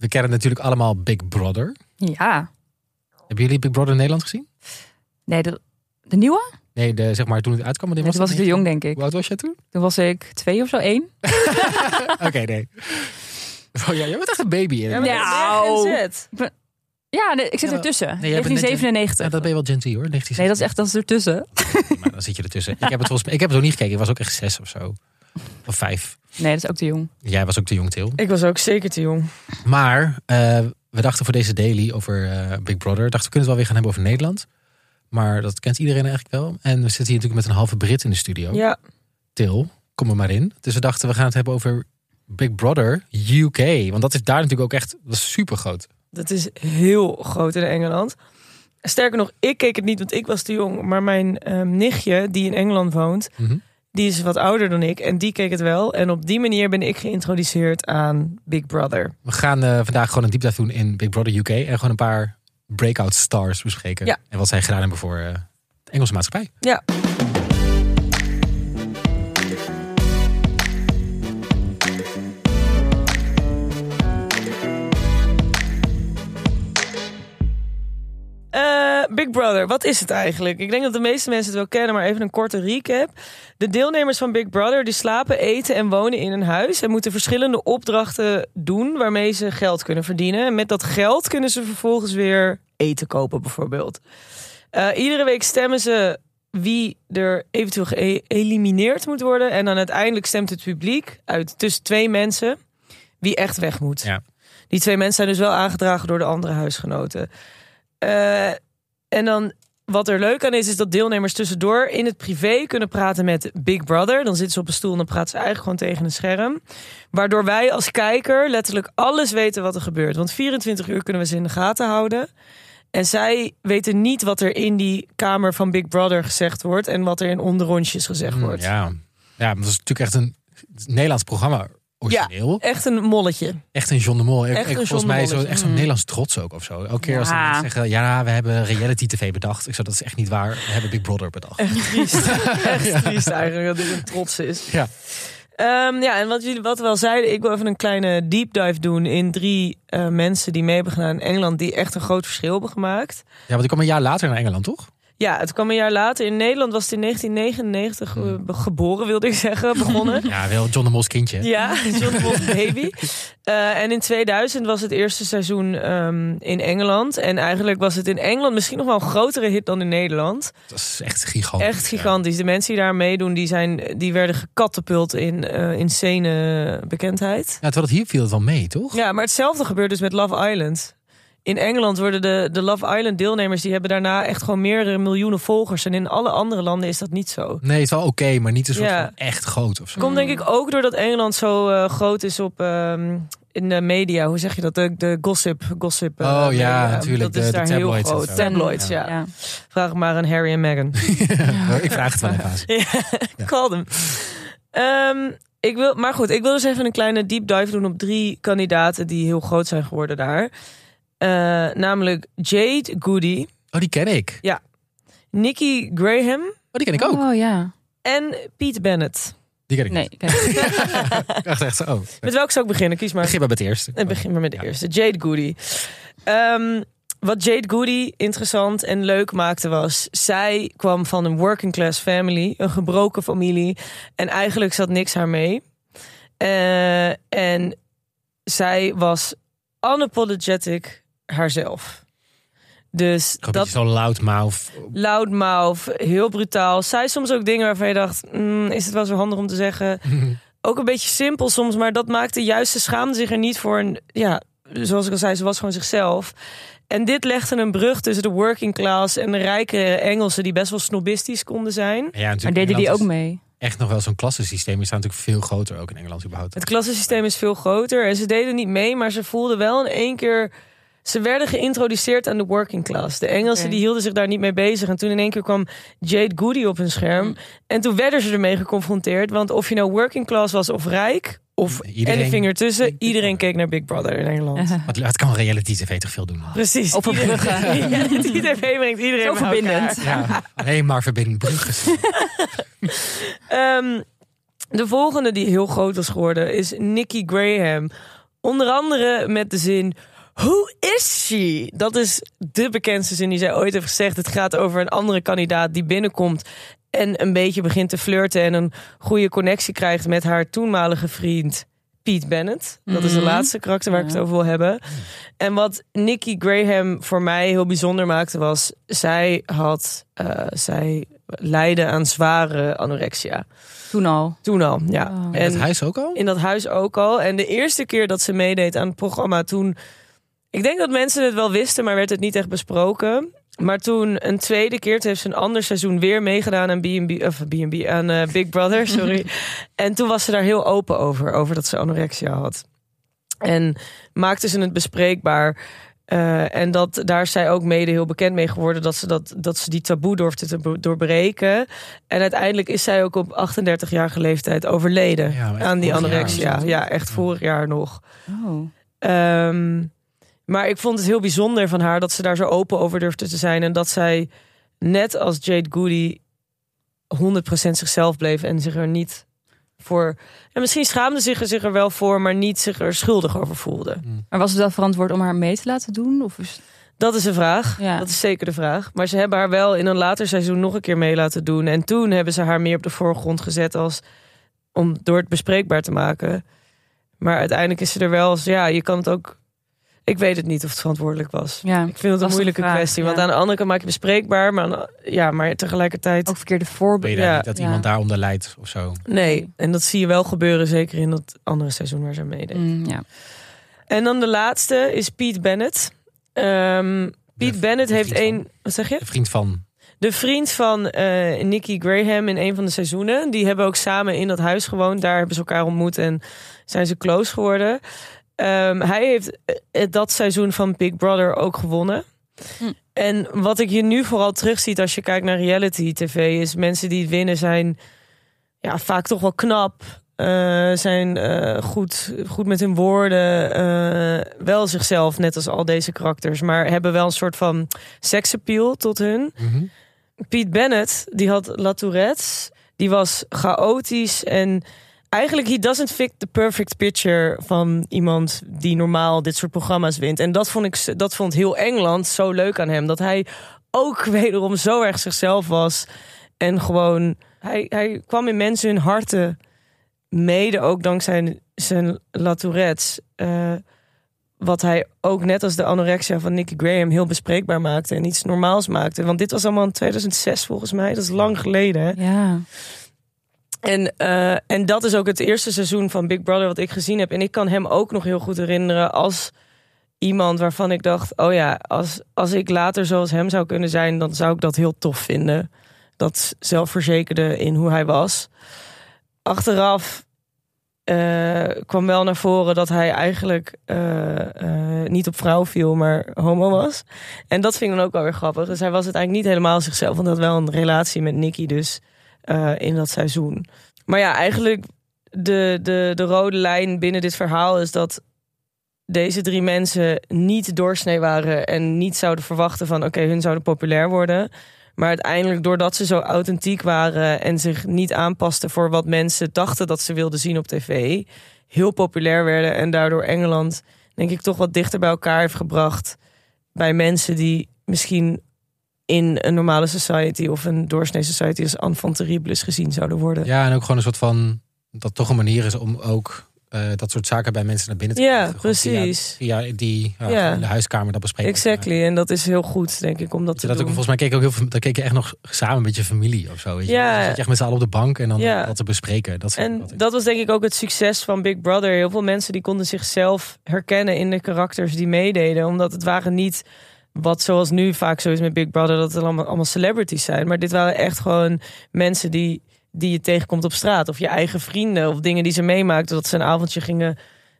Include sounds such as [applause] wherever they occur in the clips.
We kennen natuurlijk allemaal Big Brother. Ja. Hebben jullie Big Brother in Nederland gezien? Nee, de, de nieuwe? Nee, de, zeg maar toen het uitkwam. Nee, toen was ik te jong, denk ik. Hoe oud was jij toen? Toen was ik twee of zo, één. [laughs] Oké, nee. [laughs] Oh ja, jij bent echt een baby. In. Ja, Nou. Ja, nee, ik zit Ja, ertussen. Nee, jij bent net- 1997. Ja, dat ben je wel Gen Z hoor. 1960. Nee, dat is echt dat is ertussen. Maar dan zit je ertussen. Ik heb het, volgens mij, ik heb het ook niet gekeken. Ik was ook echt zes of zo. Of vijf. Nee, dat is ook te jong. Jij was ook te jong, Til. Ik was ook zeker te jong. Maar eh, we dachten voor deze daily over eh, Big Brother. Dachten we kunnen het wel weer gaan hebben over Nederland. Maar dat kent iedereen eigenlijk wel. En we zitten hier natuurlijk met een halve Brit in de studio. Ja, Til, kom er maar in. Dus we dachten we gaan het hebben over Big Brother UK. Want dat is daar natuurlijk ook echt dat is super groot. dat is heel groot in Engeland. Sterker nog, ik keek het niet, want ik was te jong. Maar mijn ehm, nichtje, die in Engeland woont, Mhm. Die is wat ouder dan ik. En die keek het wel. En op die manier ben ik geïntroduceerd aan Big Brother. We gaan eh, vandaag gewoon een deep dive doen in Big Brother UK. En gewoon een paar breakout stars bespreken. Ja. En wat zij gedaan hebben voor eh, de Engelse maatschappij. Ja. Eh, Big Brother, wat is het eigenlijk? Ik denk dat de meeste mensen het wel kennen, maar even een korte recap. De deelnemers van Big Brother die slapen, eten en wonen in een huis en moeten verschillende opdrachten doen waarmee ze geld kunnen verdienen. En met dat geld kunnen ze vervolgens weer eten kopen, bijvoorbeeld. Eh, iedere week stemmen ze wie er eventueel geëlimineerd moet worden. En dan uiteindelijk stemt het publiek uit tussen twee mensen wie echt weg moet. Ja. Die twee mensen zijn dus wel aangedragen door de andere huisgenoten. Eh, en dan wat er leuk aan is, is dat deelnemers tussendoor in het privé kunnen praten met Big Brother. Dan zitten ze op een stoel en dan praten ze eigenlijk gewoon tegen een scherm. Waardoor wij als kijker letterlijk alles weten wat er gebeurt. Want 24 uur kunnen we ze in de gaten houden. En zij weten niet wat er in die kamer van Big Brother gezegd wordt en wat er in onderrondjes gezegd Mm, wordt. ja. ja, dat is natuurlijk echt een Nederlands programma. Origineel. Echt een molletje. Echt een John de Mol. Echt ik, een volgens John mij zo, echt zo'n Mm. Nederlands trots ook of zo. Elke keer als ze Ja. zeggen, ja, we hebben reality tv bedacht. Ik zo, dat is echt niet waar. We hebben Big Brother bedacht. Echt triest. [laughs] Echt triest eigenlijk dat dit een trots is. Ja. Ehm, ja, en wat jullie wat we al zeiden, ik wil even een kleine deep dive doen in drie eh, mensen die mee hebben gedaan in Engeland, die echt een groot verschil hebben gemaakt. Ja, want ik kwam een jaar later naar Engeland, toch? Ja, het kwam een jaar later. In Nederland was het in 1999 eh, geboren, wilde ik zeggen, [laughs] begonnen. Ja, wel John de Mol's kindje. Ja, [laughs] John de baby. Eh, en in 2000 was het eerste seizoen ehm, in Engeland. En eigenlijk was het in Engeland misschien nog wel een grotere hit dan in Nederland. Dat is echt gigantisch. Echt gigantisch. De mensen die daar meedoen, die, zijn, die werden gekatapult in eh insane bekendheid. Ja, terwijl het hier viel het wel mee, toch? Ja, maar hetzelfde gebeurt dus met Love Island. In Engeland worden de, de Love Island deelnemers... die hebben daarna echt gewoon meerdere miljoenen volgers. En in alle andere landen is dat niet zo. Nee, het is wel oké, maar niet een soort Ja. van echt groot of zo. Komt denk ik ook doordat Engeland zo eh, groot is op... ehm, in de media, hoe zeg je dat? De, de gossip. gossip eh, Oh ja, media. natuurlijk, Dat is de- de daar heel groot. Tabloids, ja. Ja. Vraag maar aan Harry en Meghan. [laughs] ik vraag het wel even aan. [laughs] Ja, call them. Ehm, ik wil, maar goed, ik wil dus even een kleine deep dive doen op drie kandidaten die heel groot zijn geworden daar. Eh, namelijk Jade Goody, Oh, die ken ik. Nikki Graham Oh, die ken ik ook. Oh ja. en Pete Bennett. Die ken ik Nee, niet. [laughs] Ik dacht echt zo, oh. Met welke zou ik beginnen? Kies maar. Begin maar met het eerste. Ik begin maar met de Ja. eerste. Jade Goody. Ehm, wat Jade Goody interessant en leuk maakte was... zij kwam van een working class family, een gebroken familie... en eigenlijk zat niks haar mee. Eh, en zij was unapologetic haarzelf. Dus een dat zo loudmouth. loudmouth, heel brutaal. Zij soms ook dingen waarvan je dacht... "Mm, is het wel zo handig om te zeggen? [laughs] ook een beetje simpel soms, maar dat maakte juist... ze schaamde zich er niet voor. Een, ja, zoals ik al zei, ze was gewoon zichzelf. En dit legde een brug tussen de working class... en de rijke Engelsen die best wel snobistisch konden zijn. Ja, natuurlijk. Maar deden die ook is mee? Echt nog wel zo'n klassensysteem. Die staat natuurlijk veel groter ook in Engeland überhaupt. Het klassensysteem is veel groter en ze deden niet mee... maar ze voelden wel in één keer... Ze werden geïntroduceerd aan de working class. De Engelsen die hielden zich daar niet mee bezig. En toen in één keer kwam Jade Goody op hun scherm. En toen werden ze ermee geconfronteerd. Want of je nou working class was of rijk... of Iedereen anything ertussen... keek Big iedereen keek naar Big Brother in Engeland. Want het kan reality tv toch veel doen. Precies. Overbruggen. [laughs] Ja, die tv brengt iedereen Zo verbindend. Ja, alleen maar verbinding bruggen. [laughs] Ehm, de volgende die heel groot was geworden is Nikki Graham. Onder andere met de zin... Who is she? Dat is de bekendste zin die zij ooit heeft gezegd. Het gaat over een andere kandidaat die binnenkomt... en een beetje begint te flirten... en een goede connectie krijgt met haar toenmalige vriend... Pete Bennett. Dat is de Mhm. laatste karakter waar ik het over wil hebben. En wat Nikki Graham voor mij heel bijzonder maakte was... zij had... eh, zij leidde aan zware anorexia. Toen al. Toen al, ja. Oh. In het huis ook al? In dat huis ook al. En de eerste keer dat ze meedeed aan het programma toen... Ik denk dat mensen het wel wisten, maar werd het niet echt besproken. Maar toen een tweede keer, toen heeft ze een ander seizoen weer meegedaan aan B&B, of B&B, aan eh, Big Brother, [laughs] sorry. en toen was ze daar heel open over, over dat ze anorexia had. En maakte ze het bespreekbaar. Eh, en dat, daar is zij ook mede heel bekend mee geworden dat ze, dat, dat ze die taboe durfde te doorbreken. En uiteindelijk is zij ook op 38-jarige leeftijd overleden Ja, aan die jaar anorexia. Ja, echt vorig jaar nog. Oh. Ehm, maar ik vond het heel bijzonder van haar dat ze daar zo open over durfde te zijn. En dat zij, net als Jade Goody, 100% zichzelf bleef en zich er niet voor. En misschien schaamde zich er, zich er wel voor, maar niet zich er schuldig over voelde. Maar was het wel verantwoord om haar mee te laten doen? Of is... Dat is een vraag. Ja. Dat is zeker de vraag. Maar ze hebben haar wel in een later seizoen nog een keer mee laten doen. En toen hebben ze haar meer op de voorgrond gezet als om door het bespreekbaar te maken. Maar uiteindelijk is ze er wel als ja, je kan het ook. Ik weet het niet of het verantwoordelijk was. Ja, Ik vind het een moeilijke vraag, kwestie. Want aan de andere kant maak je bespreekbaar, maar, aan- ja, maar tegelijkertijd. ook verkeerde Weet voorbeelden. Ja. dat Ja. iemand daaronder lijdt of zo? Nee, en dat zie je wel gebeuren, zeker in dat andere seizoen waar ze meedeed. Mm, ja. En dan de laatste is Pete Bennett. Ehm Pete De- Bennett heeft een. Wat zeg je? De vriend van. De vriend van eh Nicky Graham in een van de seizoenen. Die hebben ook samen in dat huis gewoond. Daar hebben ze elkaar ontmoet en zijn ze close geworden. Ehm, hij heeft eh, dat seizoen van Big Brother ook gewonnen. Hm. En wat ik je nu vooral terugziet als je kijkt naar reality tv... is mensen die het winnen zijn ja, vaak toch wel knap. eh, zijn eh, goed, goed met hun woorden. eh, wel zichzelf, net als al deze karakters. Maar hebben wel een soort van seksappeal tot hun. Mhm. Pete Bennett, die had La Tourette. Die was chaotisch en eigenlijk he doesn't fit the perfect picture van iemand die normaal dit soort programma's wint. En dat vond ik, dat vond heel Engeland zo leuk aan hem, dat hij ook [laughs] wederom zo erg zichzelf was en gewoon hij, hij kwam in mensen hun harten mede ook dankzij zijn La Tourette. eh, wat hij ook net als de anorexia van Nicky Graham heel bespreekbaar maakte en iets normaals maakte. Want dit was allemaal in 2006 volgens mij. Dat is lang geleden. ja. En, eh, en dat is ook het eerste seizoen van Big Brother wat ik gezien heb. En ik kan hem ook nog heel goed herinneren als iemand waarvan ik dacht: oh ja, als, als ik later zoals hem zou kunnen zijn, dan zou ik dat heel tof vinden. Dat zelfverzekerde in hoe hij was. Achteraf eh, kwam wel naar voren dat hij eigenlijk eh, niet op vrouw viel, maar homo was. En dat vind ik dan ook wel weer grappig. Dus hij was het eigenlijk niet helemaal zichzelf, want hij had wel een relatie met Nicky dus eh, in dat seizoen. Maar ja, eigenlijk de, de, de rode lijn binnen dit verhaal is dat deze drie mensen niet doorsnee waren en niet zouden verwachten van oké, hun zouden populair worden. Maar uiteindelijk, doordat ze zo authentiek waren en zich niet aanpasten voor wat mensen dachten dat ze wilden zien op tv, heel populair werden en daardoor Engeland, denk ik, toch wat dichter bij elkaar heeft gebracht bij mensen die misschien in een normale society of een doorsnee society als enfant terribles gezien zouden worden. Ja, en ook gewoon een soort van. Dat toch een manier is om ook eh, dat soort zaken bij mensen naar binnen te Ja, krijgen. Gewoon precies. Via die ja, Ja. in de huiskamer dat bespreken. Exactly. En dat is heel goed, denk ik, om dat Dat te dat ook, volgens mij keek ook heel veel. Dan keek je echt nog samen met je familie of zo. Weet je? Ja. Dan zat je echt met z'n allen op de bank en dan Ja. dat te bespreken. Dat En dat was denk ik ook het succes van Big Brother. Heel veel mensen die konden zichzelf herkennen in de karakters die meededen. Omdat het waren niet wat zoals nu vaak zo is met Big Brother... dat het allemaal, allemaal celebrities zijn. Maar dit waren echt gewoon mensen die, die je tegenkomt op straat. Of je eigen vrienden of dingen die ze meemaakten. Dat ze een avondje gingen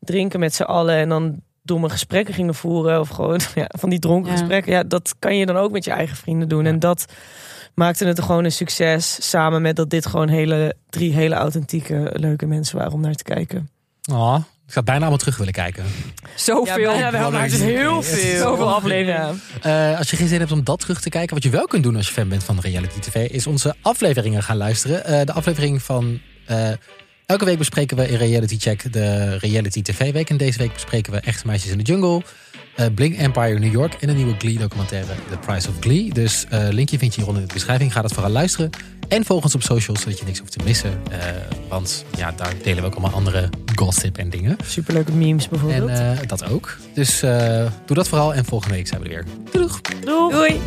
drinken met z'n allen... en dan domme gesprekken gingen voeren. Of gewoon [laughs] ja, van die dronken Ja. gesprekken. Ja, dat kan je dan ook met je eigen vrienden doen. En dat maakte het gewoon een succes. Samen met dat dit gewoon hele, drie hele authentieke, leuke mensen waren om naar te kijken. Oh, ik zou bijna allemaal terug willen kijken. Zoveel. bijna wel, maar het is heel veel. zoveel afleveringen. Ja. Eh, als je geen zin hebt om dat terug te kijken, wat je wel kunt doen als je fan bent van reality TV, is onze afleveringen gaan luisteren. Eh, de aflevering van eh, Elke week bespreken we in Reality Check de Reality TV Week. En deze week bespreken we Echte Meisjes in de Jungle, eh, Blink Empire New York en de nieuwe Glee documentaire The Price of Glee. Dus eh, linkje vind je hieronder in de beschrijving. Ga dat vooral luisteren. En volg ons op socials, zodat je niks hoeft te missen. Eh, want ja, daar delen we ook allemaal andere gossip en dingen. Superleuke memes En bijvoorbeeld. eh, dat ook. Dus eh, doe dat vooral en volgende week zijn we er weer. Doei! Doeg! Doei.